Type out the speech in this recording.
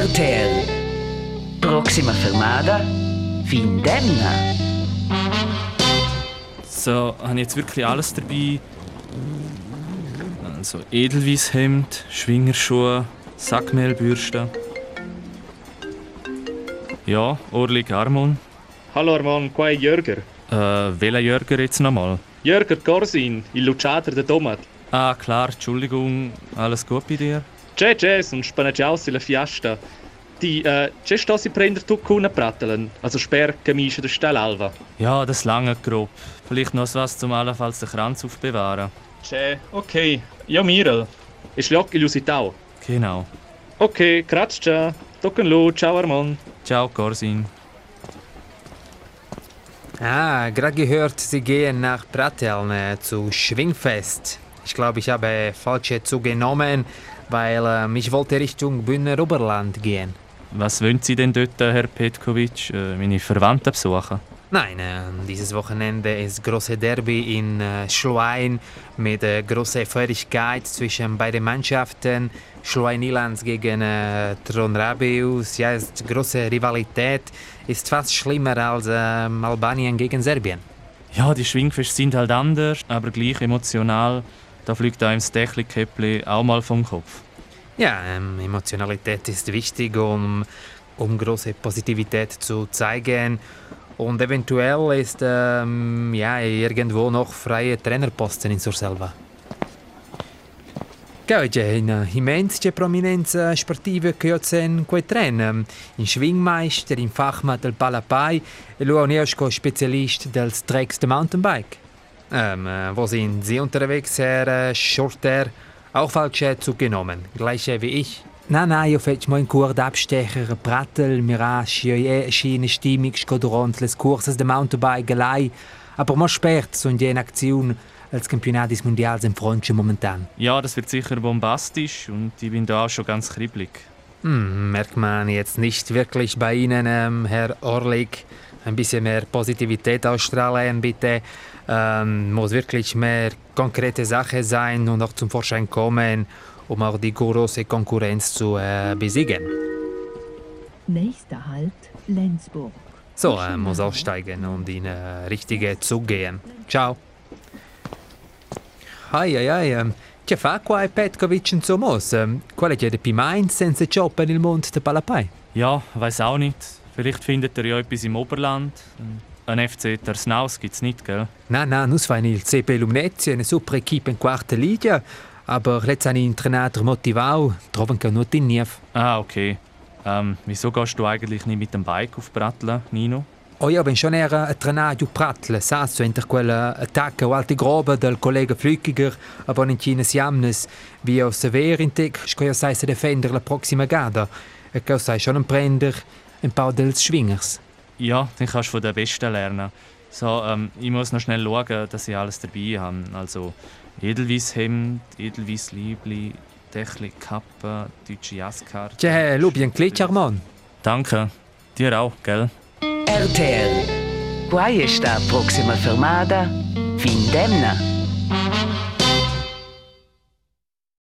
RTL. Proxima fermada. Findemna. So, habe ich jetzt wirklich alles dabei. Also Edelweisshemd, Schwingerschuhe, Sackmehlbürste. Ja, Orlik Armon. Hallo Armand, qua Jörger. Äh, welcher Jörger jetzt nochmal? Jörger Corsin, il Luciader de Tomat. Ah, klar, Entschuldigung. Alles gut bei dir? C'è, sono spanaggiausi la fiasta. Ti, äh, c'è sto si prender tu cuna prattelen, also sper camiscia de Stellalva. Ja, das lange grob. Vielleicht noch was zum allenfalls den Kranz aufbewahren. C'è, ok. Ja, Mirel. E schlock il usitau. Genau. Ok, kratscha. Tocken lu, ciao Armand. Ciao, Corsin. Ah, gerade gehört, Sie gehen nach Pratteln äh, zu Schwingfest. Ich glaube, ich habe falsche Zug genommen, weil ähm, ich wollte Richtung Bühner Oberland gehen. Was wollen Sie denn dort, Herr Petkovic? Äh, meine Verwandten besuchen? Nein, äh, dieses Wochenende ist große Derby in äh, Schluein mit äh, großer Feurigkeit zwischen beiden Mannschaften. Schluein Ilans gegen äh, Tron Rabeus. Ja, es ist große Rivalität. Ist fast schlimmer als ähm, Albanien gegen Serbien. Ja, die Schwingfeste sind halt anders, aber gleich emotional. Da fliegt einem das Dächli-Käppli auch mal vom Kopf. Ja, ähm, Emotionalität ist wichtig, um, um große Positivität zu zeigen. Und eventuell ist ähm, ja, irgendwo noch freie Trainerposten in Surselva. Oggi in immense prominenza sportiva che in quei tren, in Schwingmeister, in Fachmann del Palapai e lui un Spezialist del Tracks de Mountainbike. Ähm, äh, wo sind Sie unterwegs, Herr äh, Schurter? Auch falsche Zug genommen, gleiche wie ich. Nein, nein, io faccio un corso abstecher, Prattel, Mirage, io schiene Stimmung, durante les curses de Mountainbike lei, aber mo spert so in die Aktion als Campionatis Mundials in Francia momentan. Ja, das wird sicher bombastisch und ich bin da auch schon ganz kribbelig. Hm, merkt man jetzt nicht wirklich bei Ihnen, ähm, Herr Orlik. Ein bisschen mehr Positivität ausstrahlen, bitte. Ähm, muss wirklich mehr konkrete Sache sein und auch zum Vorschein kommen, um auch die große Konkurrenz zu äh, besiegen. Nächster Halt Lenzburg. So, äh, muss aussteigen und in äh, richtige Zug gehen. Ciao. Ai ai ai, ähm, che fa qua Petkovic in Somos? Ähm, qual è der Pimain senza Job nel mondo der Palapai? Ja, weiß auch nicht. Vielleicht findet ihr ja etwas im Oberland. Ein FC Tersnaus gibt's nicht, gell? Nein, nein, nus fai il CP Lumnezia, eine super Equipe in quarta Liga. Aber jetzt habe ich einen Trainer motivato, troven che nur in Nief. Ah, okay. Ähm, wieso gehst du eigentlich nicht mit dem Bike auf Pratteln, Nino? Oh, io ben schon era a trenaggio pratle, sasso inter quella attacca o alti grobe del collega Flückiger, aber in China siamnes, wie aus sever in tec, sco io sai se defender la proxima gada, e che sai schon prender ein paar dels Schwingers. Ja, dann kannst du von den Besten lernen. So, ähm, ich muss noch schnell schauen, dass ich alles dabei habe. Also Edelweisshemd, Edelweissliebli, Dächli, Kappe, deutsche Jaskarte. Tja, lubi ein Klitsch, Armand. Danke. Dir auch, gell? RTL. Quai sta proxima fermada. Findemna.